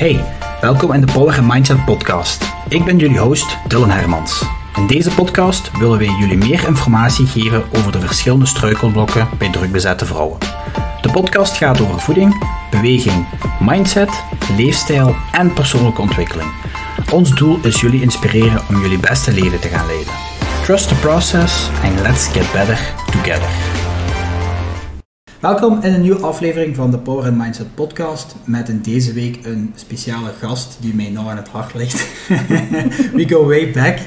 Hey, welkom in de Power Mindset podcast. Ik ben jullie host Dylan Hermans. In deze podcast willen wij jullie meer informatie geven over de verschillende struikelblokken bij drukbezette vrouwen. De podcast gaat over voeding, beweging, mindset, leefstijl en persoonlijke ontwikkeling. Ons doel is jullie inspireren om jullie beste leven te gaan leiden. Trust the process and let's get better together. Welkom in een nieuwe aflevering van de Power and Mindset podcast met in deze week een speciale gast die mij nou aan het hart ligt. We go way back.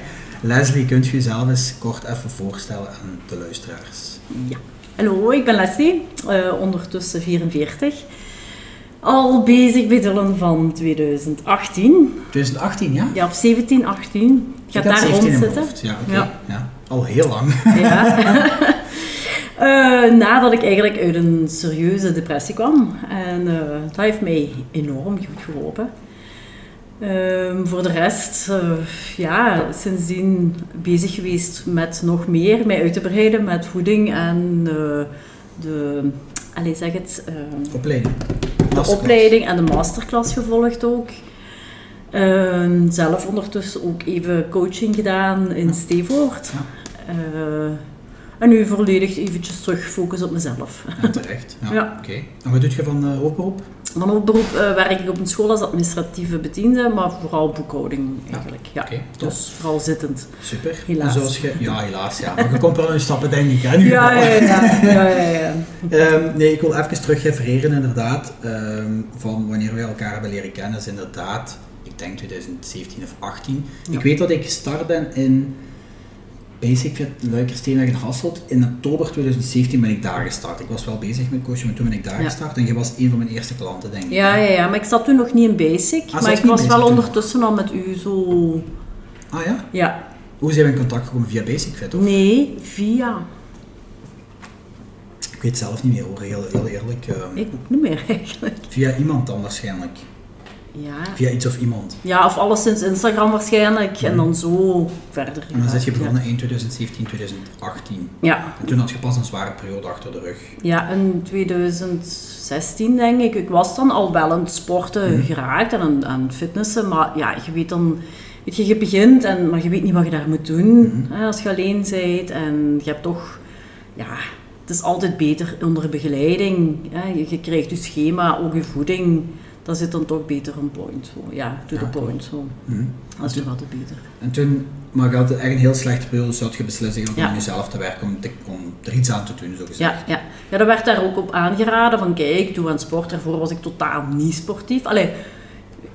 Leslie, kunt je jezelf eens kort even voorstellen aan de luisteraars? Ja. Hallo, ik ben Leslie, uh, ondertussen 44. Al bezig bij Dylan van 2018. 2018, ja? Ja, of 17, 18. Ik ga daar rond zitten. Ja, oké. Ja. ja. Al heel lang. Ja. Uh, nadat ik eigenlijk uit een serieuze depressie kwam. En uh, dat heeft mij enorm goed geholpen. Uh, voor de rest, uh, ja, sindsdien bezig geweest met nog meer, mij uit te breiden met voeding en de, allez, zeg het... opleiding. De opleiding en de masterclass gevolgd ook. Ehm, zelf ondertussen ook even coaching gedaan in Stevoort. Ja. En nu volledig eventjes terug focus op mezelf. Ja, terecht. Ja, ja. Oké. En wat doe je van uh, hoofdberoep? Van hoofdberoep uh, werk ik op een school als administratieve bediende, maar vooral boekhouding eigenlijk. Ja, okay, Dus vooral zittend. Super. Helaas. zoals je, ja, helaas. Ja. Maar je komt wel in stappen, denk ik. Hè, nu ja, ja, ja, um, nee, ik wil even terug refereren inderdaad, um, van wanneer we elkaar hebben leren kennen, is inderdaad, ik denk 2017 of 18. Ik weet dat ik gestart ben in Basic Fit Luikersteenweg Hasselt. In oktober 2017 ben ik daar gestart. Ik was wel bezig met coachen, maar toen ben ik daar gestart. En je was een van mijn eerste klanten, denk ik. Ja, ja, ja maar ik zat toen nog niet in Basic. Ah, maar ik was wel ondertussen al met u zo... Ah ja? Ja. Hoe zijn we in contact gekomen? Via Basic Fit? Of? Nee, via... Ik weet zelf niet meer hoor, heel, heel eerlijk. Um, ik ook niet meer eigenlijk. Via iemand dan waarschijnlijk. Ja. Via iets of iemand. Ja, of alleszins Instagram waarschijnlijk. En dan zo verder. En dan zit je begonnen in 2017, 2018. Ja. En toen had je pas een zware periode achter de rug. Ja, in 2016 denk ik. Ik was dan al wel aan het sporten mm. geraakt en aan, aan het fitnessen. Maar ja, je weet dan... Weet je, je begint, en, maar je weet niet wat je daar moet doen mm. hè, als je alleen bent. En je hebt toch... Ja, het is altijd beter onder begeleiding. Hè. Je, je krijgt je schema, ook je voeding dat zit dan toch beter een point. Zo. Ja, to the point. Zo. Mm Dat is toch altijd beter. En toen, maar je had eigenlijk een heel slechte periode, dus had je beslist om ja. aan jezelf te werken, om, te, om er iets aan te doen, zo gezegd. Ja, ja. ja, dat werd daar ook op aangeraden, van kijk, doe aan sport. Daarvoor was ik totaal niet sportief. Allee,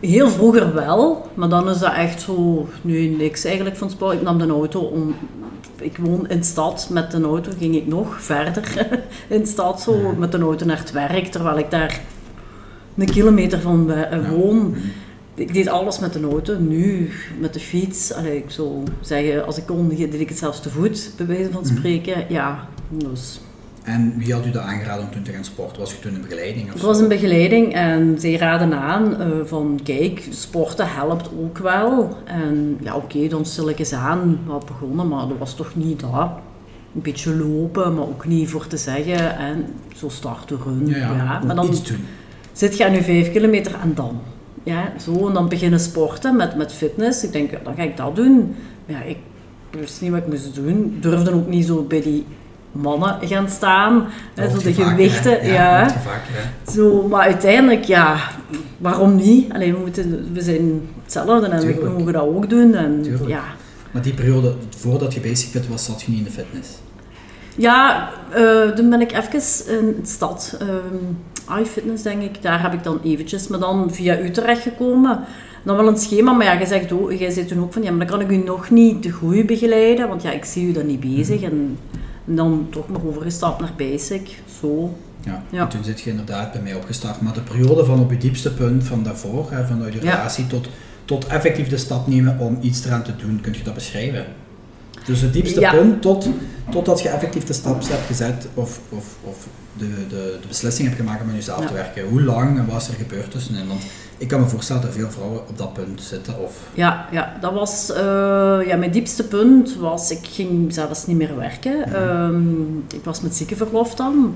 heel vroeger wel, maar dan is dat echt zo, nu niks eigenlijk van sport. Ik nam de auto om, ik woon in de stad, met de auto ging ik nog verder in de stad, zo, met de auto naar het werk, terwijl ik daar een kilometer van uh, woon. Ik deed alles met de auto, nu met de fiets. Allee, ik zou zeggen, als ik kon, deed ik het zelfs te voet, bij wijze van mhm. spreken. Ja, dus... En wie had u dat aangeraden om toen te gaan sporten? Was je toen een begeleiding? Of ik was een begeleiding en zij raden aan uh, van kijk, sporten helpt ook wel. En ja, oké, okay, dan stel ik eens aan wat begonnen, maar dat was toch niet dat. Een beetje lopen, maar ook niet voor te zeggen. En zo starten run. Ja, ja, ja. maar dan, iets doen zit je aan je vijf kilometer en dan? Ja, zo, en dan beginnen sporten met, met fitness. Ik denk, ja, dan ga ik dat doen. Ja, ik wist niet wat ik moest doen. Ik durfde ook niet zo bij die mannen gaan staan. Hè, zo de gewichten. ja, zo, maar uiteindelijk, ja, waarom niet? Alleen, we, moeten, we zijn hetzelfde en Tuurlijk. we mogen dat ook doen. En, ja. Maar die periode, voordat je bezig fit was, zat je niet in de fitness? Ja, uh, toen ben ik even in de stad. Uh, iFitness denk ik, daar heb ik dan eventjes, maar dan via u terechtgekomen. Dan wel een schema, maar ja, je zegt, oh, jij zit toen ook van, ja, maar dan kan ik u nog niet de groei begeleiden, want ja, ik zie u dan niet bezig. En, en dan toch nog overgestapt naar Basic, zo. Ja, ja. En toen zit je inderdaad bij mij opgestart. Maar de periode van op je diepste punt van daarvoor, hè, vanuit je relatie tot, tot effectief de stap nemen om iets eraan te doen, kun je dat beschrijven? Dus het diepste punt tot, totdat je effectief de stap hebt gezet of, of, of de, de, de beslissing hebt gemaakt om aan jezelf te werken. Hoe lang en wat is er gebeurd tussenin? Want ik kan me voorstellen dat veel vrouwen op dat punt zitten. Of... Ja, ja, dat was uh, ja, mijn diepste punt. Was, ik ging zelfs niet meer werken. Mm ik was met ziekenverlof dan.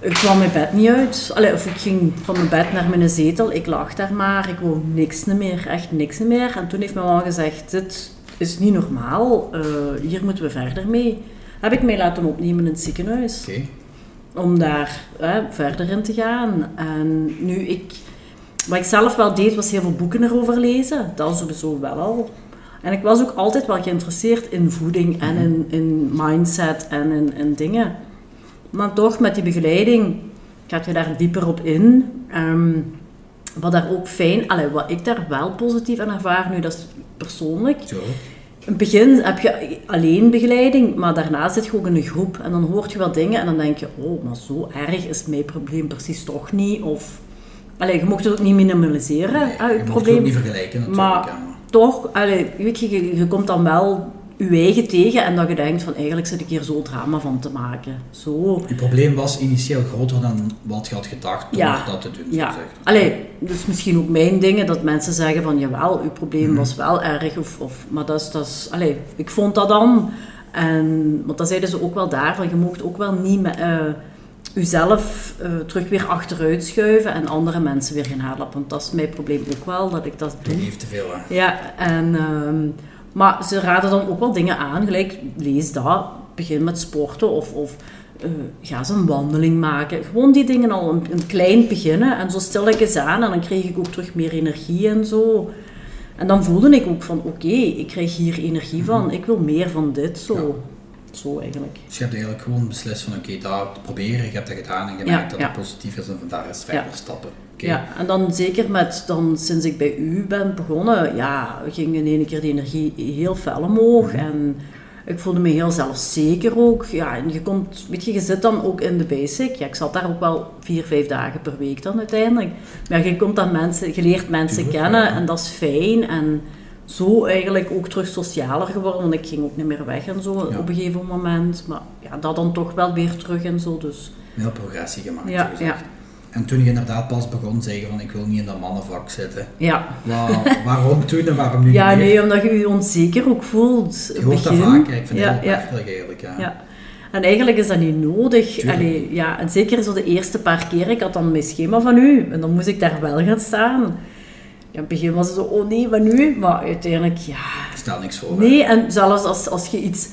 Ik kwam mijn bed niet uit. Allee, of ik ging van mijn bed naar mijn zetel. Ik lag daar maar. Ik wou niks meer. Echt niks meer. En toen heeft mijn man gezegd, dit is niet normaal. Uh, hier moeten we verder mee. Heb ik mij laten opnemen in het ziekenhuis. Okay. Om daar verder in te gaan. En nu, ik... Wat ik zelf wel deed, was heel veel boeken erover lezen. Dat sowieso wel al. En ik was ook altijd wel geïnteresseerd in voeding en in, in mindset en in, in dingen. Maar toch met die begeleiding gaat je daar dieper op in. Um, wat daar ook fijn, allee, wat ik daar wel positief aan ervaar, nu dat is persoonlijk. Zo. In het begin heb je alleen begeleiding, maar daarna zit je ook in een groep en dan hoort je wat dingen en dan denk je, oh, maar zo erg is mijn probleem precies toch niet. Of, allee, je mocht het ook niet minimaliseren, nee, je, je probleem. het ook niet vergelijken natuurlijk. Maar toch, allee, weet je, je, je komt dan wel je eigen tegen en dat je denkt van eigenlijk zit ik hier zo drama van te maken. Zo. Je probleem was initieel groter dan wat je had gedacht door ja. dat te doen. Ja. Gezegd. Allee, dus misschien ook mijn dingen dat mensen zeggen van jawel, uw probleem Mhm. was wel erg. Of, of, maar dat is, dat is, allee, ik vond dat dan. En, want dan zeiden ze ook wel daar van je mocht ook wel niet met, eh, uzelf eh, terug weer achteruit schuiven en andere mensen weer gaan halen. Want dat is mijn probleem ook wel, dat ik dat doe. Je heeft te veel, hè. Ja, en, ehm, maar ze raden dan ook wel dingen aan, gelijk lees dat, begin met sporten of, of eh, ga eens een wandeling maken. Gewoon die dingen al een, een klein beginnen en zo stil ik eens aan en dan kreeg ik ook terug meer energie en zo. En dan voelde ik ook van oké, ik krijg hier energie van, ik wil meer van dit, zo. Zo eigenlijk. Dus je hebt eigenlijk gewoon beslist van oké, dat proberen, je hebt dat gedaan en je Ja, merkt dat ja. het positief is en van daar is verder stappen. Ja, en dan zeker met, dan, sinds ik bij u ben begonnen, ja, ging in ene keer de energie heel fel omhoog. Mhm. En ik voelde me heel zelfzeker ook. Ja, en je komt, weet je, je zit dan ook in de basic. Ja, ik zat daar ook wel vier, vijf dagen per week dan uiteindelijk. Maar je komt dan mensen, je leert mensen Tuurlijk, kennen en dat is fijn. En zo eigenlijk ook terug socialer geworden, want ik ging ook niet meer weg en zo Ja. op een gegeven moment. Maar ja, dat dan toch wel weer terug en zo, dus... Heel progressie gemaakt. Ja. En toen je inderdaad pas begon zeggen van ik wil niet in dat mannenvak zitten. Ja, Wa- waarom toen en waarom nu Ja, niet nee, omdat je je onzeker ook voelt. Je hoort dat vaak, ik vind ja, het heel ja, opmerkelijk eigenlijk. Ja. ja. En eigenlijk is dat niet nodig. Allee, ja, en zeker zo de eerste paar keer, ik had dan mijn schema van u en dan moest ik daar wel gaan staan. Ja, in het begin was het zo, oh nee, maar nu? Maar uiteindelijk, ja... Ik stel niks voor. hè. Nee, en zelfs als, als je iets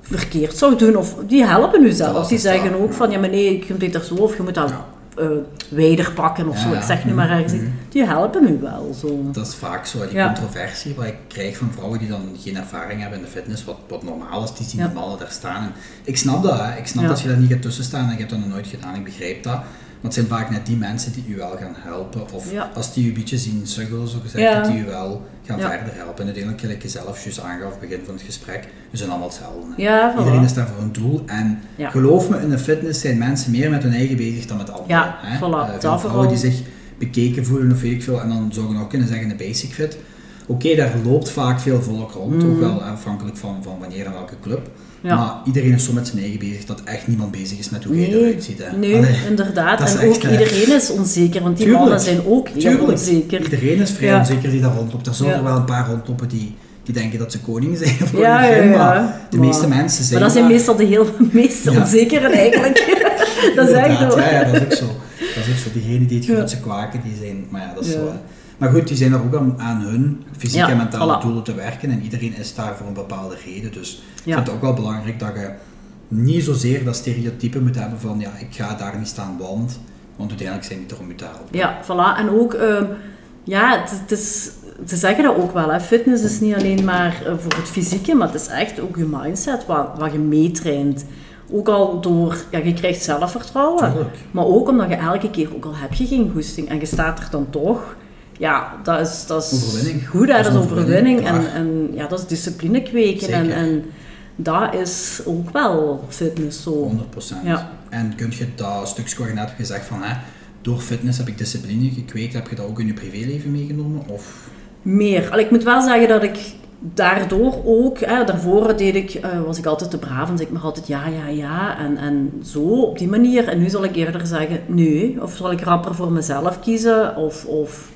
verkeerd zou doen, of die helpen u zelf. Die zeggen ook van, ja maar nee, je kunt beter zo, of je moet dat Ja. Eh wijder pakken of zo. Ik zeg nu maar ergens. Mhm. Die helpen u wel, zo. Dat is vaak zo, die controversie wat ik krijg van vrouwen die dan geen ervaring hebben in de fitness, wat, wat normaal is, die zien de mannen daar staan. En ik snap dat, hè. ik snap dat je daar niet gaat tussen staan en je hebt dat nog nooit gedaan, ik begrijp dat. Het zijn vaak net die mensen die u wel gaan helpen, of Ja. als die u een beetje zien suggelen, zo gezegd, Ja. dat die u wel gaan Ja. verder helpen. En uiteindelijk, gelijk je zelf juist aangaf, begin van het gesprek, we zijn allemaal hetzelfde. voilà. Iedereen is daar voor een doel en geloof me, in de fitness zijn mensen meer met hun eigen bezig dan met anderen. Ja, hè. voilà, Eh, vrouwen die zich bekeken voelen of weet ik veel, en dan zou je nog kunnen zeggen een basic fit. Oké, daar loopt vaak veel volk rond, ook wel afhankelijk van, van wanneer en welke club. Mm. Ja. Maar iedereen is zo met zijn eigen bezig dat echt niemand bezig is met hoe Nee, eruit ziet. Hè. nee, Allee, inderdaad. En ook echt, hè. iedereen is onzeker, want die Tuurlijk. mannen zijn ook heel Tuurlijk, onzeker. iedereen is vrij Ja. onzeker die daar rondloopt. Er zullen Ja. er wel een paar rondlopen die, die denken dat ze koning zijn of Ja, koningin, maar de Maar- meeste mensen zijn Maar dat zijn meestal de heel meest onzekeren eigenlijk. dat is echt zo. Ja, ja, dat is ook zo. Dat is ook zo. Diegenen die het Ja. grootste kwaken, die zijn... Maar ja, dat is zo. Hè. Maar goed, die zijn er ook aan, aan hun fysieke Ja, en mentale voilà. doelen te werken. En iedereen is daar voor een bepaalde reden. Dus ik vind het ook wel belangrijk dat je niet zozeer dat stereotype moet hebben van... Ja, ik ga daar niet staan, want... Want uiteindelijk zijn die er om je te helpen. Ja, voilà. En ook, ehm, ja, het, het is, ze zeggen dat ook wel. Hè. Fitness is niet alleen maar eh, voor het fysieke, maar het is echt ook je mindset wat, wat je meetraint. Ook al door, ja, je krijgt zelfvertrouwen. Tuurlijk. Maar ook omdat je elke keer, ook al heb je geen goesting en je staat er dan toch, ja, dat is, dat is Overwinning. goed. Hè? Dat is overwinning. En, en ja, dat is discipline kweken. En, Zeker. en dat is ook wel fitness zo. 100%. Ja. En kun je dat stukje waar je net hebt gezegd van... Hè, door fitness heb ik discipline gekweekt. Heb je dat ook in je privéleven meegenomen? Of... Meer. Allee, ik moet wel zeggen dat ik daardoor ook, hè, daarvoor deed ik, eh, was ik altijd te braaf en zei ik maar altijd ja, ja, ja en, en zo op die manier. En nu zal ik eerder zeggen nee, of zal ik rapper voor mezelf kiezen of, of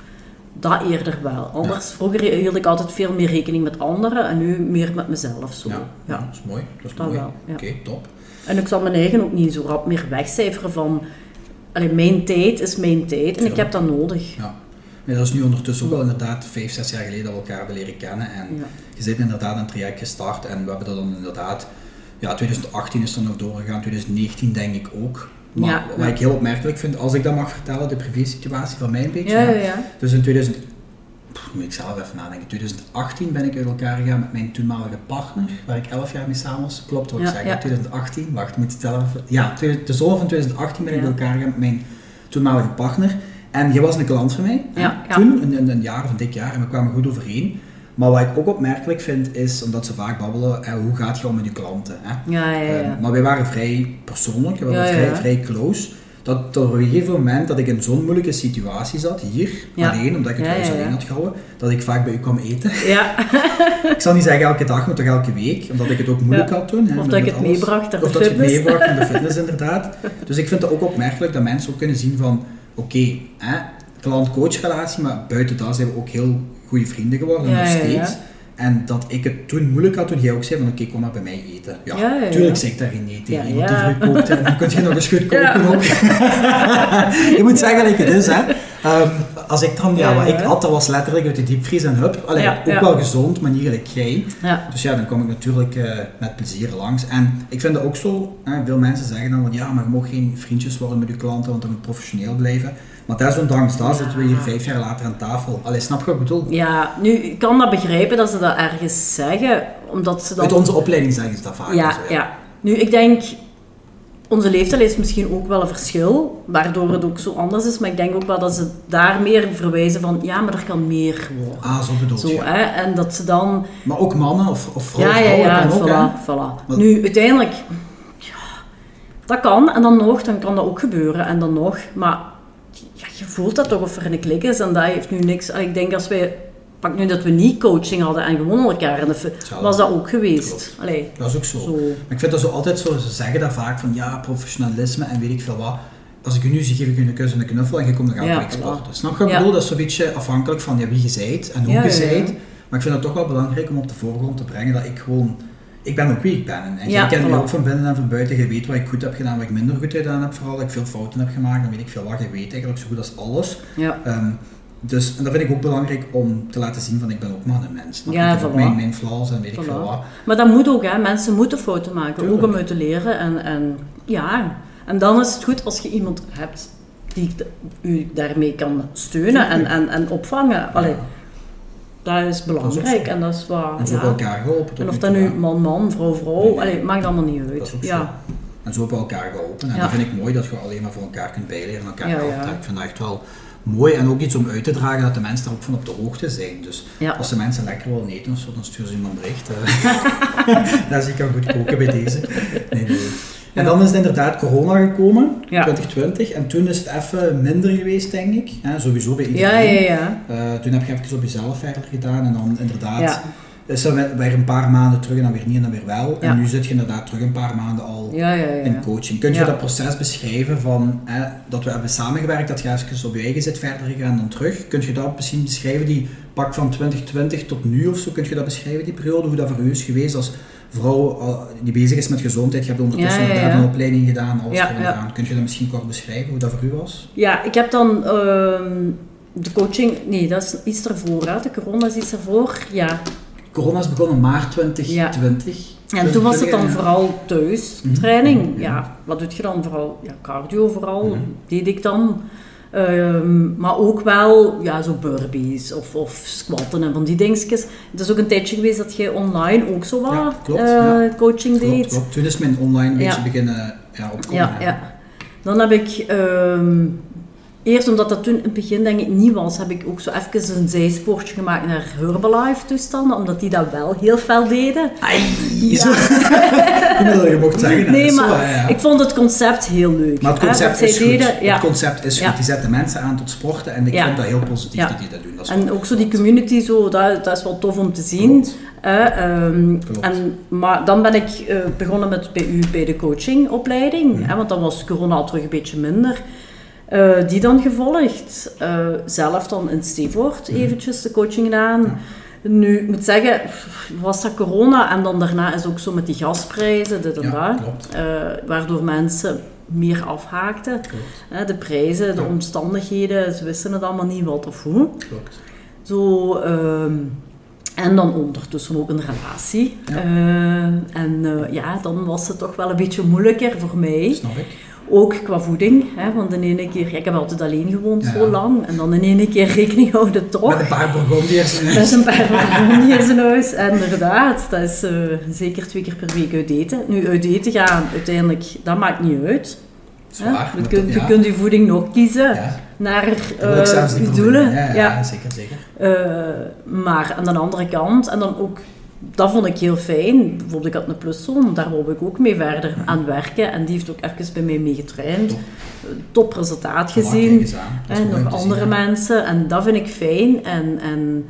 Dat eerder wel. Anders, vroeger hield ik altijd veel meer rekening met anderen en nu meer met mezelf. Zo. Ja, Ja. dat is mooi. Dat is Dat mooi. Oké, top. En ik zal mijn eigen ook niet zo rap meer wegcijferen van... Allee, mijn tijd is mijn tijd en ik heb dat nodig. Ja. Nee, dat is nu ondertussen ook wel inderdaad vijf, zes jaar geleden dat we elkaar hebben leren kennen. En je zit inderdaad een traject gestart en we hebben dat dan inderdaad... Ja, 2018 is er nog doorgegaan, 2019 denk ik ook. Maar Ja, wat ik heel opmerkelijk vind, als ik dat mag vertellen, de privé-situatie van mij een beetje. Ja. Dus in 2000, pff, moet ik zelf even nadenken, 2018 ben ik uit elkaar gegaan met mijn toenmalige partner, waar ik 11 jaar mee samen was. Klopt wat ik zeg, ja. hè? 2018, wacht, moet je tellen. Ja, de zomer van 2018 ben ik uit elkaar gegaan met mijn toenmalige partner. En jij was een klant van mij, hè, Ja, ja. toen, een, een jaar of een dik jaar, en we kwamen goed overeen. Maar wat ik ook opmerkelijk vind, is, omdat ze vaak babbelen, hè, hoe gaat je om met je klanten? Hè? Ja, ja, ja. Eh, maar wij waren vrij persoonlijk, we waren vrij, close. Dat tot op een gegeven moment dat ik in zo'n moeilijke situatie zat, hier, alleen, omdat ik het huis alleen had gehouden, dat ik vaak bij u kwam eten. Ja, ik zal niet zeggen elke dag, maar toch elke week, omdat ik het ook moeilijk had toen. Hè, Of dat ik het alles. meebracht naar Of de dat je het meebracht naar de fitness, inderdaad. Dus ik vind het ook opmerkelijk dat mensen ook kunnen zien van, oké, hè, klant-coach relatie, maar buiten dat zijn we ook heel goede vrienden geworden, Ja, nog ja. steeds. En dat ik het toen moeilijk had toen jij ook zei van oké, kom maar bij mij eten. Ja, Ja, tuurlijk zeg ik daar geen nee tegen. Iemand die voor kookt en dan kun je nog eens goed koken ook. je moet zeggen dat het is, hè. Ehm, als ik dan, ja, wat ik had, dat was letterlijk uit de diepvries en hup. Allee, Ja, ook wel gezond, maar niet gelijk jij. Dus ja, dan kom ik natuurlijk eh, met plezier langs. En ik vind het ook zo, hè, veel mensen zeggen dan van ja, maar je mag geen vriendjes worden met je klanten, want dat moet professioneel blijven. Maar desondanks dat zitten we hier vijf jaar later aan tafel. Allee, snap je wat ik bedoel? Ja, nu, ik kan dat begrijpen dat ze dat ergens zeggen, omdat ze dan... Uit onze opleiding zeggen ze dat vaak. ja, zo, ja. Nu, ik denk, onze leeftijd is misschien ook wel een verschil, waardoor het ook zo anders is, maar ik denk ook wel dat ze daar meer verwijzen van, ja, maar er kan meer worden. Ah, zo bedoel Zo, je. hè, en dat ze dan... Maar ook mannen of, of vrouwen, Ja, ja, vrouwen ja, kan ook, voilà, voilà. Maar- Nu, uiteindelijk, ja, dat kan, en dan nog, dan kan dat ook gebeuren, en dan nog, maar ja, je voelt dat toch of er een klik is, en dat heeft nu niks... en Ik denk als wij, pak nu dat we niet coaching hadden en gewoon elkaar was dat ook geweest. Allee, Dat is ook zo. zo. Maar ik vind dat zo altijd zo, ze zeggen dat vaak van ja, professionalisme en weet ik veel wat. Als ik u nu zie, geef ik u een kus en een knuffel en je komt dan gaan Ja, voilà. Snap je ik bedoel? Dat is zo'n beetje afhankelijk van ja, wie je zijt en hoe Ja, je zijt. Maar ik vind het toch wel belangrijk om op de voorgrond te brengen dat ik gewoon... Ik ben ook wie ik ben. En en Ja, kent voilà. ook van binnen en van buiten. Je weet wat ik goed heb gedaan, wat ik minder goed gedaan heb vooral. Dat ik veel fouten heb gemaakt, dan weet ik veel wat. Je weet eigenlijk zo goed als alles. Ja. Ehm, dus, en dat vind ik ook belangrijk om te laten zien van ik ben ook maar een mens. je? Ja, ik heb ook mijn, mijn flaws en weet ik veel wat. Maar dat moet ook, hè. Mensen moeten fouten maken, Tuurlijk. ook om uit te leren. En, en ja, en dan is het goed als je iemand hebt die u daarmee kan steunen en, en, en opvangen. Allee, dat is belangrijk en dat is wat... En zo ja. hebben we elkaar geholpen. En of dat nu hè. man-man, vrouw-vrouw, Nee, nee. allee, maakt allemaal niet uit. Ja. zo. En zo hebben we elkaar geholpen. En Ja. dat vind ik mooi dat je alleen maar voor elkaar kunt bijleren en elkaar Ja, helpen. Ik vind dat echt wel mooi en ook iets om uit te dragen dat de mensen daar ook van op de hoogte zijn. Dus Ja. als de mensen lekker willen eten of zo, dan sturen ze een bericht. eh. dat zie ik kan goed koken bij deze. Nee, nee. En dan is het inderdaad corona gekomen, Ja. 2020. En toen is het even minder geweest, denk ik. Ja, sowieso bij iedereen. Ja, ja, ja. Eh, toen heb je even op jezelf verder gedaan en dan inderdaad is er weer- een paar maanden terug en dan weer niet en dan weer wel. Ja. En nu zit je inderdaad terug een paar maanden al Ja, ja, ja. in coaching. Kun je dat proces beschrijven van hè, dat we hebben samengewerkt, dat je even op je eigen zit verder gegaan en dan terug? Kun je dat misschien beschrijven, die pak van 2020 tot nu of zo? Kun je dat beschrijven, die periode, hoe dat voor u is geweest als vrouw die bezig is met gezondheid? Je hebt ondertussen Ja, ja, ja. een opleiding gedaan, alles Ja, eraan. Kun je dat misschien kort beschrijven, hoe dat voor u was? Ja, ik heb dan ehm, de coaching... Nee, dat is iets ervoor, hè. De corona is iets ervoor. Ja, Corona is begonnen maart 2020. En toen was het dan 2020, ja. vooral thuis, Mhm. training. Mhm. Ja, wat doe je dan vooral? Ja, cardio vooral, Mhm. deed ik dan. Ehm, maar ook wel ja, zo burpees of, of squatten en van die dingetjes. Het is ook een tijdje geweest dat je online ook zo wat Ja, klopt, eh, ja. coaching Klopt, deed. klopt. Toen is mijn online een beetje beginnen ja, opkomen. Ja, ja. Dan heb ik ehm, eerst, omdat dat toen in het begin denk ik niet was, heb ik ook zo even een zijspoortje gemaakt naar Herbalife toestanden, omdat die dat wel heel fel deden. Ai, zo. Niet dat je mocht zeggen. Nee, zo, maar hè, ja. ik vond het concept heel leuk. Maar het concept is goed. deden, ja. Het concept is goed. Ja. Die zetten mensen aan tot sporten en ik Ja. vind dat heel positief Ja. dat die dat doen. Dat is En ook zo die community, zo, dat, dat is wel tof om te zien. Klopt. ehm, en, maar dan ben ik eh, begonnen met bij u bij de coachingopleiding, Mhm. hè, want dan was corona al terug een beetje minder. Eh, die dan gevolgd. Eh, zelf dan in Stevoort eventjes de coaching gedaan. Nu, ik moet zeggen, was dat corona en dan daarna is ook zo met die gasprijzen, dit en Ja, dat. eh, waardoor mensen meer afhaakten. Klopt. De prijzen, de Ja. omstandigheden, ze wisten het allemaal niet wat of hoe. Klopt. Zo, ehm, en dan ondertussen ook een relatie. En ja, dan was het toch wel een beetje moeilijker voor mij. Snap ik. Ook qua voeding, hè, want in ene keer, ja, ik heb altijd alleen gewoond Ja. zo lang, en dan in ene keer rekening houden toch. Met een paar Burgondiërs. Dat is een paar hier in huis. Inderdaad, dat is eh, zeker twee keer per week uit eten. Nu, uit eten gaan, uiteindelijk, dat maakt niet uit. hè. Zwaar. Je kunt, ja. je kunt je voeding nog kiezen Ja, naar niet je doelen. Ja, ja, Ja. zeker, zeker. Eh, maar aan de andere kant, en dan ook, dat vond ik heel fijn. Bijvoorbeeld, ik had een pluszoon, daar wou ik ook mee verder aan werken. En die heeft ook even bij mij mee getraind. Top. Top resultaat gezien. En nog andere zien, mensen. En dat vind ik fijn. En, en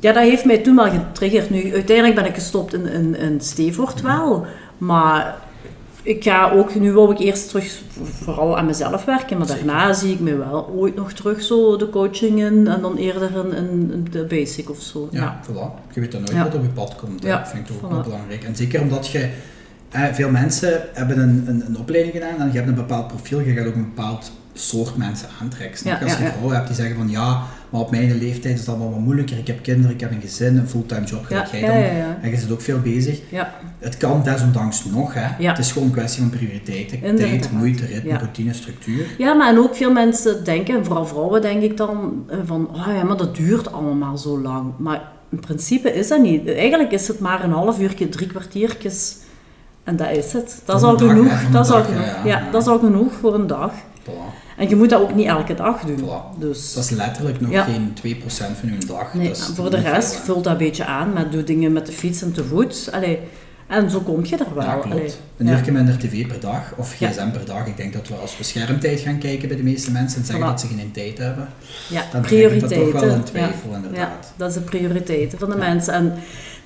ja, dat heeft mij toen wel getriggerd. Nu, uiteindelijk ben ik gestopt in, in, in Stevoort wel. Maar ik ga ook, nu wil ik eerst terug vooral aan mezelf werken. Maar Zeker. daarna zie ik me wel ooit nog terug zo de coaching in. En dan eerder in de basic of zo. Ja, Ja. voilà. Je weet dan nooit Ja. wat op je pad komt. Ja, Dat vind ik ook voilà. belangrijk. En zeker omdat je... eh, veel mensen hebben een, een, een opleiding gedaan en je hebt een bepaald profiel. Je gaat ook een bepaald soort mensen. Snap? Ja, Als je vrouwen hebt die zeggen van ja, maar op mijn leeftijd is dat wel wat moeilijker. Ik heb kinderen, ik heb een gezin, een fulltime job. Gelijk jij dan. En je zit ook veel bezig. Ja, Het kan desondanks nog. Hè. Het is gewoon een kwestie van prioriteiten. Inderdaad. Tijd, moeite, ritme, routine, structuur. Ja, maar en ook veel mensen denken, en vooral vrouwen denk ik dan, eh, van oh ja, maar dat duurt allemaal zo lang. Maar in principe is dat niet. Eigenlijk is het maar een half uurtje, drie kwartiertjes. En dat is het. Dat is al genoeg. dat is al genoeg. ja. dat is al genoeg voor een dag. Voilà. En je moet dat ook niet elke dag doen. Voilà. Dus Dat is letterlijk nog Ja. geen 2% van je dag. nee, Dat voor de rest veel, vult dat een beetje aan met doe dingen met de fiets en te voet. Allee, en zo kom je er wel. Ja, Allee, klopt. Een ja. uurtje minder tv per dag of Ja. gsm per dag. Ik denk dat we als we schermtijd gaan kijken bij de meeste mensen en zeggen Voilà. dat ze geen tijd hebben, Ja, dan prioriteiten. toch wel Ja. twijfel Ja, inderdaad. dat is de prioriteiten van de Ja. mensen. En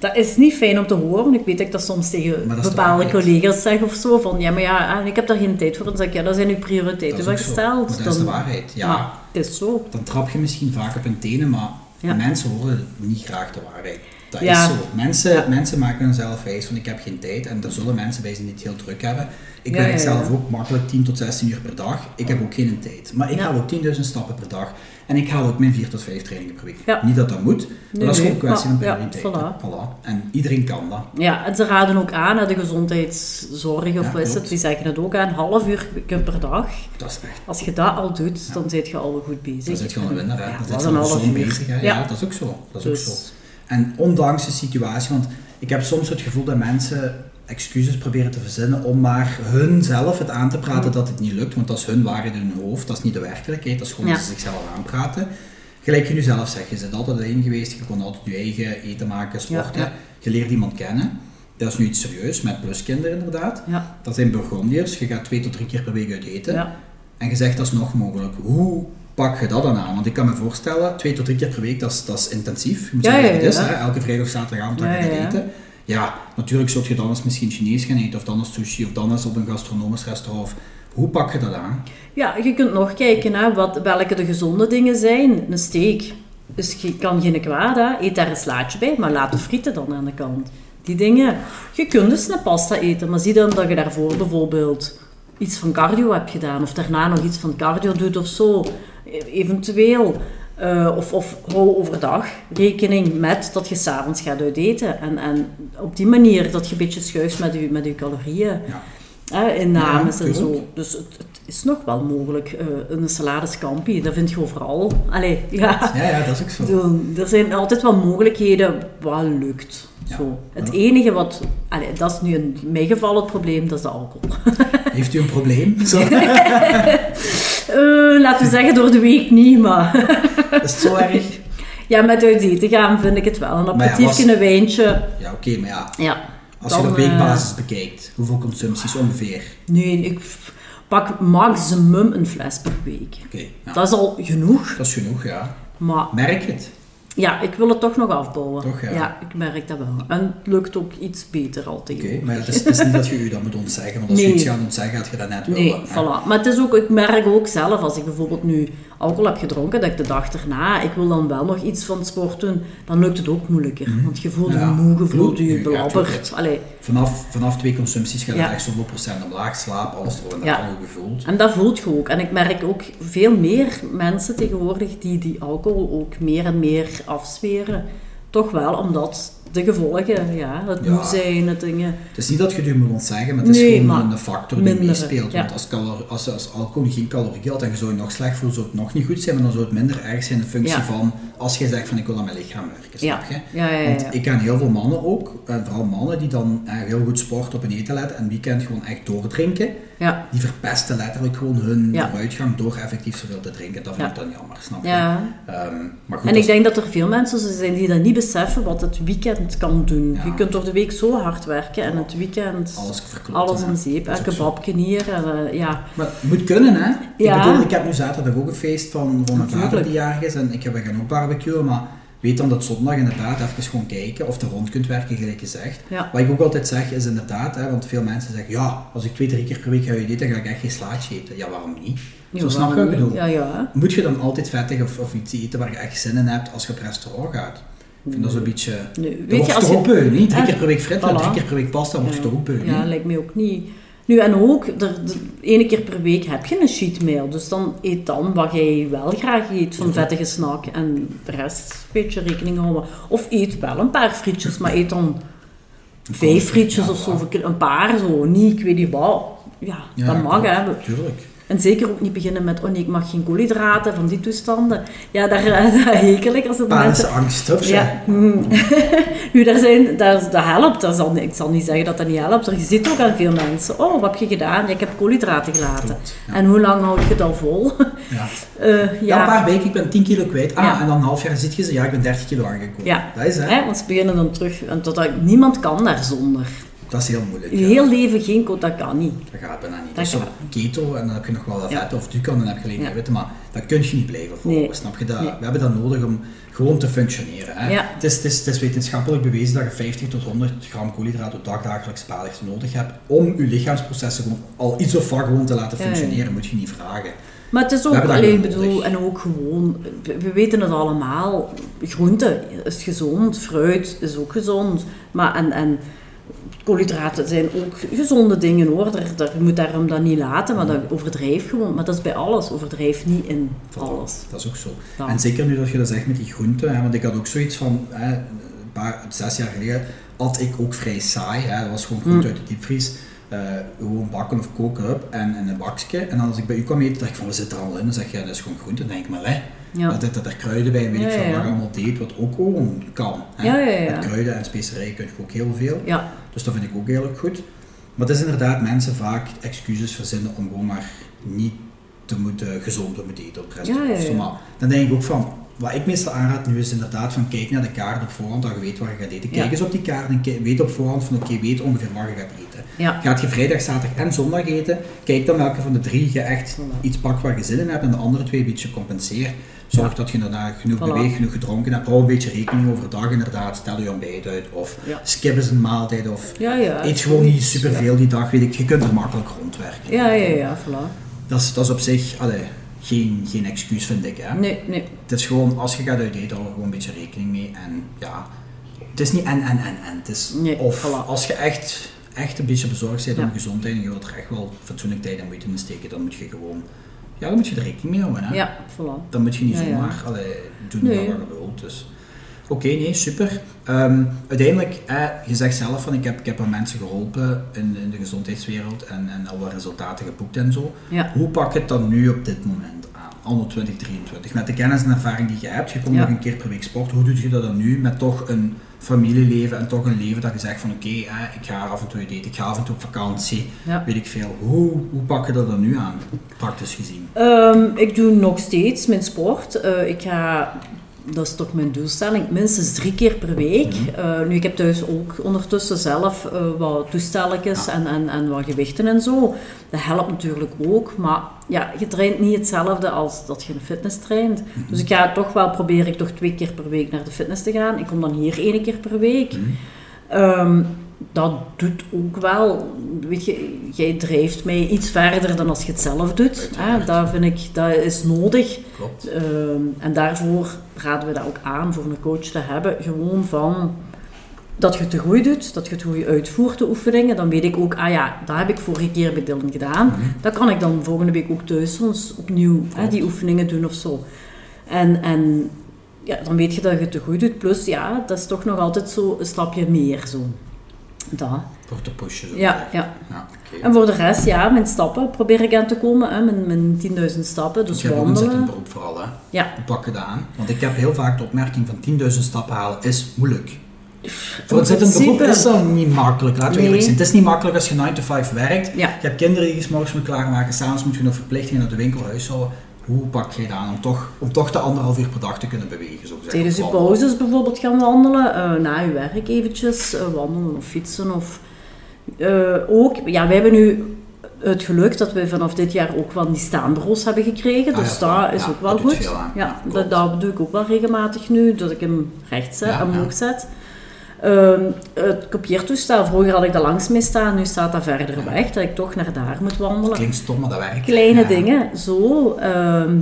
dat is niet fijn om te horen. Ik weet dat ik dat soms tegen dat bepaalde collega's zeg of zo. Van ja, maar ja, ah, ik heb daar geen tijd voor. En dan zeg ik, ja, dat zijn uw prioriteiten zo. gesteld. Dat is de waarheid. Ja, Maar het is zo. dan trap je misschien vaak op hun tenen, maar Ja. mensen horen niet graag de waarheid. Dat Ja. is zo. Mensen, Ja. mensen maken hunzelf wijs van ik heb geen tijd en er zullen mensen bij zijn die het heel druk hebben. Ik werk zelf ook makkelijk 10 tot 16 uur per dag. Ik heb ook geen tijd. Maar ik haal ook 10.000 stappen per dag en ik haal ook mijn 4 tot 5 trainingen per week. Ja. Niet dat dat moet, maar Nee, dat is gewoon een kwestie van maar- ja, prioriteiten. voilà. Voilà. En iedereen kan dat. Ja, en ze raden ook aan, hè, de gezondheidszorg of Ja, is het, die zeggen het ook aan, half uur per dag. Dat is echt. Als je dat al doet, dan zit je al goed bezig. Dan zit je al een winnaar, hè. Dan zit je al zo bezig, hè. Ja. Ja. dat is ook zo. Dat is Dus- ook zo. En ondanks de situatie, want ik heb soms het gevoel dat mensen excuses proberen te verzinnen om maar hun zelf het aan te praten dat het niet lukt, want dat is hun waarheid in hun hoofd, dat is niet de werkelijkheid, dat is gewoon Ja. dat ze zichzelf aanpraten. Gelijk je nu zelf zegt, je bent altijd alleen geweest, je kon altijd je eigen eten maken, sporten, Ja, ja. je leert iemand kennen. Dat is nu iets serieus, met pluskinderen inderdaad. Ja, Dat zijn Burgondiërs, je gaat twee tot drie keer per week uit eten. En je zegt dat is nog mogelijk. Hoe pak je dat dan aan? Want ik kan me voorstellen, twee tot drie keer per week, dat is, dat is intensief. Je moet zeggen het is, hè? elke vrijdag, zaterdagavond dat je gaat eten. Ja, natuurlijk zult je dan eens misschien Chinees gaan eten, of dan eens sushi, of dan eens op een gastronomisch restaurant. Hoe pak je dat aan? Ja, je kunt nog kijken hè, wat, welke de gezonde dingen zijn. Een steak dus je kan geen kwaad, eet daar een slaatje bij, maar laat de frieten dan aan de kant. Die dingen. Je kunt dus een pasta eten, maar zie dan dat je daarvoor bijvoorbeeld iets van cardio hebt gedaan, of daarna nog iets van cardio doet of zo. E- Eventueel. Eh, of, of hou overdag rekening met dat je s'avonds gaat uit eten. En, en op die manier dat je een beetje schuift met je, met je calorieën. Ja. Hè, innames Ja, en zo. Dus het, het is nog wel mogelijk. eh, een salade scampi, dat vind je overal. Allee, ja. Ja, ja, dat is ook zo. Er zijn altijd wel mogelijkheden wat lukt. Ja. Zo. Het enige wat, allee, dat is nu in mijn geval het probleem, dat is de alcohol. Heeft u een probleem? Zo. Eh, laten we zeggen door de week niet, maar Is het zo erg? ja, met uit eten gaan vind ik het wel. Een ja, aperitiefje, was- een wijntje. Ja, oké, maar ja, Ja. als je Dan, op weekbasis eh, bekijkt, hoeveel consumpties ongeveer? Nee, ik pak maximum een fles per week. Oké, ja. Dat is al genoeg, dat is genoeg, ja. maar Merk het? Ja, ik wil het toch nog afbouwen. Toch, ja. ik merk dat wel. En het lukt ook iets beter al Oké, maar het is, het is niet dat je je dat moet ontzeggen, want als je Nee. iets gaat ontzeggen, gaat je dat net Nee, willen. hè. voilà. Maar het is ook, ik merk ook zelf, als ik bijvoorbeeld nu alcohol heb gedronken, dat ik de dag erna, ik wil dan wel nog iets van sport doen, dan lukt het ook moeilijker. Want je voelt je Mhm. Ja. moe, je voelt je belabberd. Vanaf, vanaf twee consumpties gaat het Ja. echt zo'n 100% omlaag, slaap, alles ervoor en dat Ja. je gevoeld. En dat voelt je ook. En ik merk ook veel meer mensen tegenwoordig die die alcohol ook meer en meer afzweren. Toch wel, omdat de gevolgen, ja, het Ja. zijn, het dingen... Het is niet dat je het moet ontzeggen, maar het is gewoon een factor die meespeelt. ja. Want als, calor- als, als alcohol geen calorieën had en je zou je nog slecht voelen, zou het nog niet goed zijn, maar dan zou het minder erg zijn in functie Ja. van als je zegt van ik wil aan mijn lichaam werken, snap je? Ja, ja, ja, Want ik ken heel veel mannen ook, en vooral mannen die dan eh, heel goed sport op hun eten letten en weekend gewoon echt doordrinken. Ja, Die verpesten letterlijk gewoon hun Ja. vooruitgang door effectief zoveel te drinken. Dat vind ik dan jammer, snap je? ja. Ehm, maar goed, En als- ik denk dat er veel mensen zijn die dat niet beseffen wat het weekend kan doen. Ja. Je kunt door de week zo hard werken en het weekend alles verkloten. alles in zeep. Is En kebabje hier. En, eh, ja. Maar het moet kunnen, hè? Ja. Ik bedoel, ik heb nu zaterdag ook een feest van, van mijn vader die jarig is en ik heb we gaan ook barbecuen, maar weet dan dat zondag inderdaad even gewoon kijken of er rond kunt werken, gelijk gezegd. Ja. Wat ik ook altijd zeg is inderdaad, hè, want veel mensen zeggen, ja, als ik twee, drie keer per week ga eten, dan ga ik echt geen slaatje eten. Ja, waarom niet? Zo Ja, snap je ik bedoel. Ja, ja. Moet je dan altijd vettig of, of iets eten waar je echt zin in hebt als je op restaurant gaat? Vind dat zo'n beetje... Nee, Dat weet je, als toch je... ook beu, niet? Drie Ja, keer per week frieten, voilà. drie keer per week pasta, word je toch ook beu, Ja, niet? lijkt mij ook niet. Nu, en ook, er, de, ene keer per week heb je een cheat meal. Dus dan eet dan wat jij wel graag eet van vettige snack. En de rest een beetje rekening houden. Of eet wel een paar frietjes, maar eet dan vijf frietjes Ja, of zo. Een paar zo, niet, ik weet niet wat. Ja, Ja, dat mag hè. Tuurlijk. En zeker ook niet beginnen met, oh nee, ik mag geen koolhydraten, van die toestanden. Ja, daar, daar hekel ik als het mensen... angst, of zo? Ja, mm. nu, daar zijn, daar, dat helpt. Dat zal, ik zal niet zeggen dat dat niet helpt. Er- Je ziet ook aan veel mensen, oh, wat heb je gedaan? Ja, ik heb koolhydraten gelaten. Klopt, ja. En hoe lang houd je dat vol? Ja. Eh, Ja, een paar weken, ik ben 10 kilo kwijt. Ah, Ja. en dan een half jaar zit je ze, ja, ik ben 30 kilo aangekomen. Ja. Dat is hè. Hè, want ze beginnen dan terug. En totdat, niemand kan daar zonder. Dat is heel moeilijk. Je heel leven geen dat kan niet. Dat gaat bijna niet. Dat gaat keto en dan heb je nog wel wat vet of dukan, dan heb je alleen Ja. eiwitten, maar dat kun je niet blijven volgen, Nee. snap je? Dat, Nee. We hebben dat nodig om gewoon te functioneren. Hè? Ja. Het, is, het, is, het is wetenschappelijk bewezen dat je 50 tot 100 gram koolhydraten op dag dagelijks basis nodig hebt om je lichaamsprocessen gewoon al iets of wat gewoon te laten ja. functioneren, moet je niet vragen. Maar het is ook, hebben dat allee, ik gewoon bedoel, en ook gewoon, we we weten het allemaal, groente is gezond, fruit is ook gezond, maar en, en koolhydraten zijn ook gezonde dingen hoor, daar, daar, je moet daarom dat niet laten, maar dat overdrijf gewoon, maar dat is bij alles, overdrijf niet in alles. Dat is ook zo. Ja. En zeker nu dat je dat zegt met die groenten, hè, want ik had ook zoiets van, hè, een paar, zes jaar geleden had ik ook vrij saai. Hè, dat was gewoon groente Mm. uit de diepvries. Eh, gewoon bakken of koken up en, en een bakje. En dan als ik bij u kwam eten, dacht ik van, we zitten er al in. Dan zeg je, ja, dat is gewoon groente. Dan denk ik, maar hè, Ja. dat, dat, dat er kruiden bij en weet Ja, ik veel ja, allemaal deed, wat ook gewoon kan. Hè. Ja, ja, ja. Met kruiden en specerijen kun je ook heel veel. Ja, Dus dat vind ik ook heel erg goed. Maar het is inderdaad mensen vaak excuses verzinnen om gewoon maar niet te moeten gezond te moeten eten op het restaurant. Ja, ja, ja. of zo. Maar dan denk ik ook van, wat ik meestal aanraad nu is inderdaad van kijk naar de kaart op voorhand, dat je weet waar je gaat eten. Kijk Ja. eens op die kaart en weet op voorhand van oké, weet ongeveer waar je gaat eten. ja. Gaat je vrijdag, zaterdag en zondag eten, kijk dan welke van de drie je echt Voilà. iets pakt waar je zin in hebt en de andere twee een beetje compenseert. Zorg Ja. dat je daarna genoeg Voilà. beweegt, genoeg gedronken hebt. Hou een beetje rekening overdag inderdaad. Stel je ontbijt uit of skip eens een maaltijd of. Eet gewoon niet superveel die dag, weet ik. Je kunt er makkelijk rondwerken. Ja, ja, ja, ja, voilà. Dat is, dat is op zich allee, geen, geen excuus, vind ik. Hè. Nee, nee. Het is gewoon, als je gaat uit eten, hou er gewoon een beetje rekening mee. En ja, het is niet en, en, en, en. Het is Nee, of voilà. als je echt, echt een beetje bezorgd bent om Ja. je gezondheid en je wilt er echt wel fatsoenlijk tijd en moeite in steken, dan moet je gewoon, ja, dan moet je er rekening mee houden. Hè. Ja, voilà. Dan moet je niet Ja, ja. zomaar allee, doen Nee. wat je wilt. Dus. Oké, nee, super. Ehm, uiteindelijk, eh, je zegt zelf van ik heb, ik heb al mensen geholpen in, in de gezondheidswereld en, en al wat resultaten geboekt en zo. Ja. Hoe pak je het dan nu op dit moment aan, anno 2023? Met de kennis en ervaring die je hebt, je komt Ja. nog een keer per week sporten, hoe doe je dat dan nu met toch een familieleven en toch een leven dat je zegt van oké, eh, ik ga af en toe eten, ik ga af en toe op vakantie, Ja. weet ik veel. Hoe, hoe pak je dat dan nu aan, praktisch gezien? Ehm, ik doe nog steeds mijn sport. Eh, ik ga dat is toch mijn doelstelling, minstens drie keer per week. Mhm. Eh, nu, ik heb thuis ook ondertussen zelf eh, wat toestelletjes en, en, en wat gewichten en zo. Dat helpt natuurlijk ook, maar ja, je traint niet hetzelfde als dat je een fitness traint. Mhm. Dus ik ga toch wel, probeer ik toch twee keer per week naar de fitness te gaan. Ik kom dan hier één keer per week. Ehm, dat doet ook wel, weet je, jij drijft mij iets verder dan als je het zelf doet. Hè? Uiteraard. Dat vind ik, dat is nodig. Klopt. Ehm, en daarvoor raden we dat ook aan voor een coach te hebben. Gewoon van dat je het te goed doet, dat je het goed uitvoert, de oefeningen. Dan weet ik ook, ah ja, dat heb ik vorige keer bij Dylan gedaan. Mhm. Dat kan ik dan volgende week ook thuis soms opnieuw hè, die oefeningen doen of zo. En, en ja, dan weet je dat je het te goed doet. Plus, ja, dat is toch nog altijd zo een stapje meer zo. Dat. Voor te pushen. Zo Ja, ja. ja. En voor de rest, ja, mijn stappen probeer ik aan te komen. Hè, mijn, mijn 10.000 stappen, dus Dus jij omzet een wandelen. beroep vooral, hè? Ja. Hoe pak je dat aan? Want ik heb heel vaak de opmerking van 10.000 stappen halen is moeilijk. Voor een In zittend beroep is dat niet makkelijk, laten we Nee. eerlijk zijn. Het is niet makkelijk als je 9 to 5 werkt. Ja. Je hebt kinderen die je morgens moet klaarmaken, s'avonds moet je nog verplichtingen naar de winkel, huishouden. Hoe pak je dat aan om toch, om toch de anderhalf uur per dag te kunnen bewegen? Zo gezegd, Tijdens wandelen? pauzes bijvoorbeeld gaan wandelen, eh, na uw werk eventjes, eh, wandelen of fietsen. Of, eh, ook, ja, wij hebben nu het geluk dat we vanaf dit jaar ook van die staanbureaus hebben gekregen. Ah, dus ja, dat is ook wel goed. aan. Ja, dat, dat doe ik ook wel regelmatig nu, dat ik hem recht zet, Ja, omhoog zet. Ehm, het kopieertoestel, vroeger had ik daar langs mee staan, nu staat dat verder weg, dat ik toch naar daar moet wandelen. Klinkt stom, maar dat werkt. Kleine Ja. dingen, zo. ehm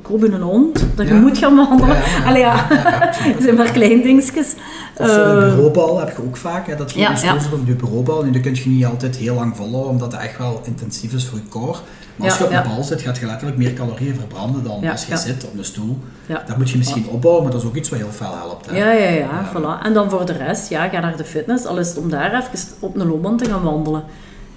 ik roep in een hond, dat je Ja. moet gaan wandelen. Ja, ja, ja. Allee, ja. Het zijn maar klein dingetjes. Of een Eh, bureaubal heb je ook vaak, hè, dat je Ja, een stoel op je bureaubal. Nu, dat kun je niet altijd heel lang volhouden, omdat het echt wel intensief is voor je core. Maar als Ja, je op een bal zit, gaat je letterlijk meer calorieën verbranden dan als je zit op een stoel. Dat moet je misschien opbouwen, maar dat is ook iets wat heel veel helpt. Hè. Ja, ja, ja, voilà. En dan voor de rest, ja, ga naar de fitness, al is het om daar even op een loopband te gaan wandelen.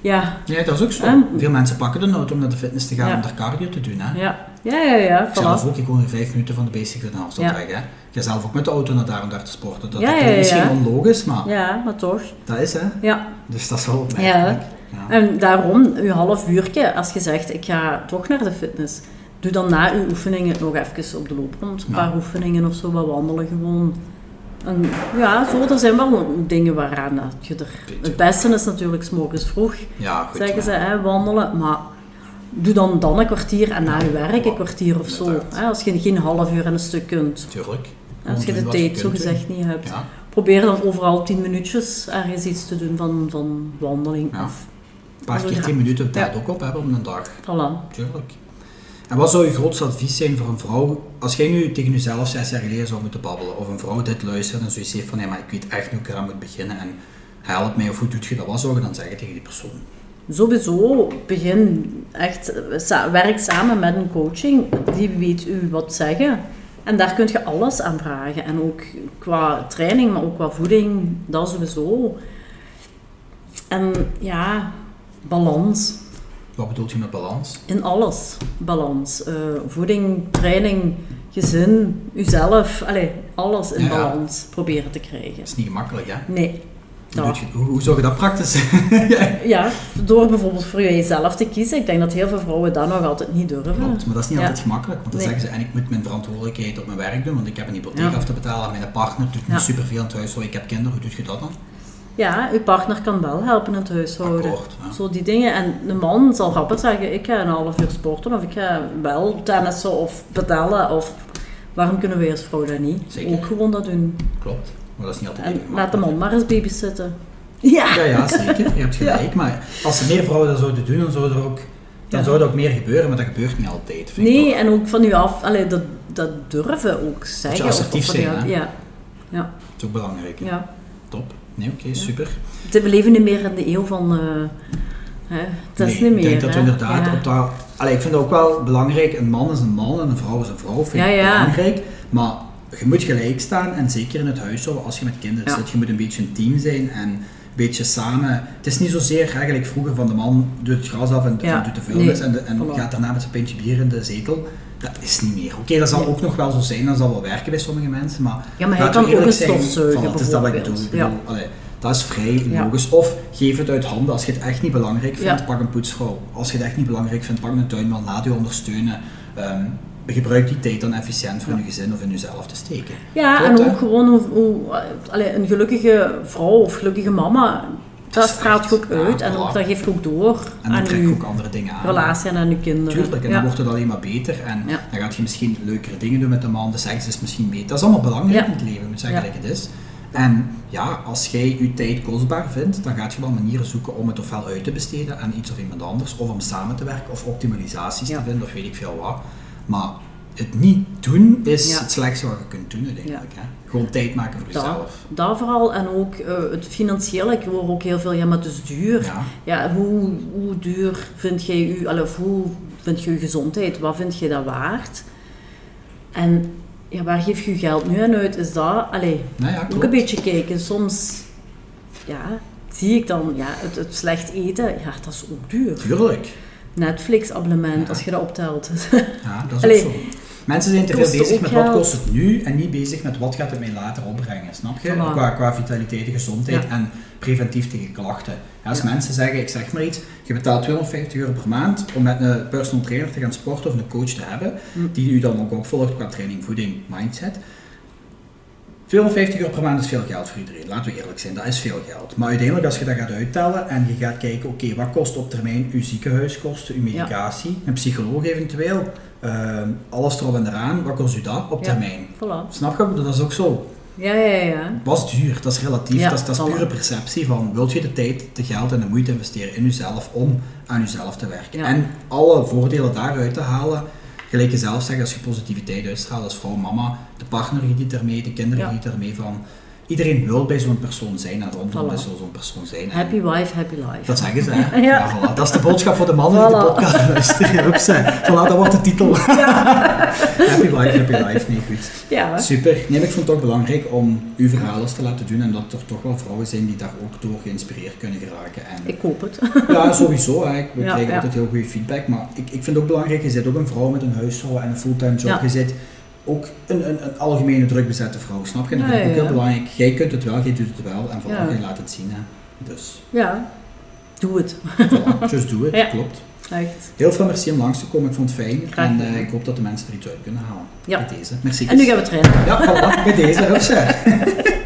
Ja, Ja, dat is ook zo. En- Veel mensen pakken de auto om naar de fitness te gaan Ja. om daar cardio te doen. Hè. ja, ja, ja, ja Ik zelf voilà. ook, ik woon hier vijf minuten van de basic in Halstad Ja. weg. Hè. Ik ga zelf ook met de auto naar daar om daar te sporten. Dat Ja, ja, misschien onlogisch, maar Ja, maar toch. dat is hè. Ja. Dus dat is wel opmerkelijk. Ja. En daarom, uw half uurtje, als je zegt, ik ga toch naar de fitness, doe dan na uw oefeningen nog even op de loopband. Een Ja. paar oefeningen of zo, wat wandelen gewoon. En ja, zo, er zijn wel dingen waaraan dat je er... Het beste is natuurlijk 's morgens vroeg, Ja, goed. zeggen ze, hè, wandelen. Maar doe dan, dan een kwartier en na je werk een kwartier of zo. Hè, als je geen half uur en een stuk kunt. Tuurlijk. Als je de je tijd zo gezegd niet hebt. Probeer dan overal tien minuutjes ergens iets te doen van, van wandeling. Of, Een paar keer 10 minuten tijd ook op hebben op een dag. voilà. Tuurlijk. En wat zou je grootste advies zijn voor een vrouw, als jij nu tegen jezelf zes jaar geleden zou moeten babbelen, of een vrouw dit luistert en zoiets heeft van, ja, maar ik weet echt niet hoe ik eraan moet beginnen en help mij, of hoe doet je dat, wat zou je dan zeggen tegen die persoon? Sowieso begin echt, werk samen met een coaching. Die weet u wat zeggen. En daar kun je alles aan vragen. En ook qua training, maar ook qua voeding, dat sowieso. En ja, balans. Wat bedoelt je met balans? In alles. Balans. Eh, voeding, training, gezin, uzelf. Allee, alles in Ja, balans proberen te krijgen. Dat is niet gemakkelijk, hè? Nee. Hoe, doet je, hoe, hoe zou je dat praktisch? Ja, door bijvoorbeeld voor jezelf te kiezen. Ik denk dat heel veel vrouwen dat nog altijd niet durven. Klopt, maar dat is niet Ja. altijd gemakkelijk, want dan Nee. zeggen ze, en ik moet mijn verantwoordelijkheid op mijn werk doen, want ik heb een hypotheek af te betalen, mijn partner doet niet superveel aan het huishouden, ik heb kinderen, hoe doe je dat dan? Ja, uw partner kan wel helpen in het huishouden. Akkoord, ja. Zo die dingen. En de man zal rapper zeggen, ik ga een half uur sporten of ik ga wel tennissen of pedalen of... Waarom kunnen wij als vrouw dat niet? Zeker. Ook gewoon dat doen. Klopt, maar dat is niet altijd En laat de man maar eens babysitten. Ja. Ja, ja, zeker. Je hebt gelijk. Maar als er meer vrouwen dat zouden doen, dan zou er ook, dan Ja. zou er ook meer gebeuren. Maar dat gebeurt niet altijd. Vind ik Nee, toch. en ook van u af, allee, dat, dat durven ook zeggen. assertief van u zijn, hè? Ja. Ja, Dat is ook belangrijk. hè. ja. Top. Nee, oké, super. We leven niet meer in de eeuw van... eh hè, het is niet meer, Ik denk dat we inderdaad Ja. op dat... Allee, ik vind het ook wel belangrijk. Een man is een man en een vrouw is een vrouw. Vind Ja, ik ja. belangrijk. Maar je moet gelijk staan. En zeker in het huishouden, als je met kinderen zit, je moet een beetje een team zijn. En beetje samen... Het is niet zozeer eigenlijk vroeger van de man doet het gras af en, Ja. en doet de vuilnis. Nee, En, de- en voilà. gaat daarna met zijn pintje bier in de zetel. Dat is niet meer. Oké, dat zal Nee. ook nog wel zo zijn. Dat zal wel werken bij sommige mensen. Maar Ja, maar hij kan ook eerlijk een voilà, Het is dat wat ik bedoel. allee, dat is vrij Ja. logisch. Of geef het uit handen. Als je het echt niet belangrijk vindt, pak een poetsvrouw. Als je het echt niet belangrijk vindt, pak een tuinman. Laat je ondersteunen. Ehm, gebruik die tijd dan efficiënt voor je gezin of in jezelf te steken. Ja, Klopt, en hè? ook gewoon hoe, hoe, allee, een gelukkige vrouw of gelukkige mama, dat straalt je ook ja, uit en ook, dat geeft je ook door En dan aan trek je ook andere dingen aan. relatie en aan je kinderen. Tuurlijk, en ja. dan wordt het alleen maar beter. En Ja. dan gaat je misschien leukere dingen doen met de man. De seks is misschien beter. Dat is allemaal belangrijk Ja. in het leven, ik moet zeggen Ja. dat het is. En ja, als jij je tijd kostbaar vindt, dan gaat je wel manieren zoeken om het ofwel uit te besteden aan iets of iemand anders, of om samen te werken, of optimalisaties Ja. te vinden, of weet ik veel wat. Maar het niet doen is Ja. het slechtste wat je kunt doen uiteindelijk. Hè? Gewoon tijd maken voor jezelf. dat vooral en ook eh, het financiële. Ik hoor ook heel veel, ja, maar het is duur. Ja. Ja, hoe, hoe duur vind jij je, of hoe vind je je gezondheid? Wat vind je dat waard? En ja, waar geef je je geld nu aan uit? Is dat, allee, Nou ja, ook klopt. een beetje kijken. Soms, ja, zie ik dan, ja, het, het slecht eten, ja, dat is ook duur. Tuurlijk. Netflix-abonnement, Ja. als je dat optelt. Ja, dat is Allee, ook zo. Mensen zijn te veel bezig met wat kost het nu en niet bezig met wat gaat het mij later opbrengen, snap je? Voilà. Qua, qua vitaliteit en gezondheid Ja. en preventief tegen klachten. Ja, als mensen zeggen, ik zeg maar iets, je betaalt 250 euro per maand om met een personal trainer te gaan sporten of een coach te hebben, Hm. die u dan ook opvolgt qua training, voeding, mindset. 250 euro per maand is veel geld voor iedereen, laten we eerlijk zijn, dat is veel geld. Maar uiteindelijk als je dat gaat uittellen en je gaat kijken, oké, wat kost op termijn uw ziekenhuiskosten, uw medicatie, een psycholoog eventueel, ehm, alles erop en eraan, wat kost u dat op termijn? Voilà. Snap je? Dat is ook zo. Ja, ja, ja. Is duur, dat is relatief, Ja, dat is, dat is pure perceptie van, wilt je de tijd, de geld en de moeite investeren in jezelf om aan jezelf te werken? Ja. En alle voordelen daaruit te halen, gelijk je zelf zegt, als je positiviteit uitstraalt als vrouw, mama, de partner geniet ermee, de kinderen Ja. genieten ermee van. Iedereen wil bij zo'n persoon zijn en rondom Voilà. bij zo'n persoon zijn. Happy wife, happy life. Dat zeggen ze, hè? Ja. Ja. voilà. Dat is de boodschap voor de mannen die de podcast luisteren. Voilà, dat wordt de titel. happy life, happy life. Nee, goed. Ja. Super. Nee, ik vond het ook belangrijk om uw verhaal eens te laten doen en dat er toch wel vrouwen zijn die daar ook door geïnspireerd kunnen geraken. En Ik hoop het. ja, sowieso. Hè. We krijgen altijd heel goede feedback, maar ik, ik vind het ook belangrijk, je zit ook een vrouw met een huishouden en een fulltime job. Je zit ook een, een, een algemene druk bezette vrouw, snap je? En dat vind ik ook heel belangrijk. Jij kunt het wel, jij doet het wel en vooral jij laat het zien. Hè. Dus, Ja. Doe het. voilà, just do it, Ja. klopt. Echt. Heel veel merci om langs te komen, ik vond het fijn. Graag en eh, ik hoop dat de mensen er iets uit kunnen halen. Ja. Bij deze. Merci. En nu gaan we trainen. Ja, voilà, bij deze. Hupsa.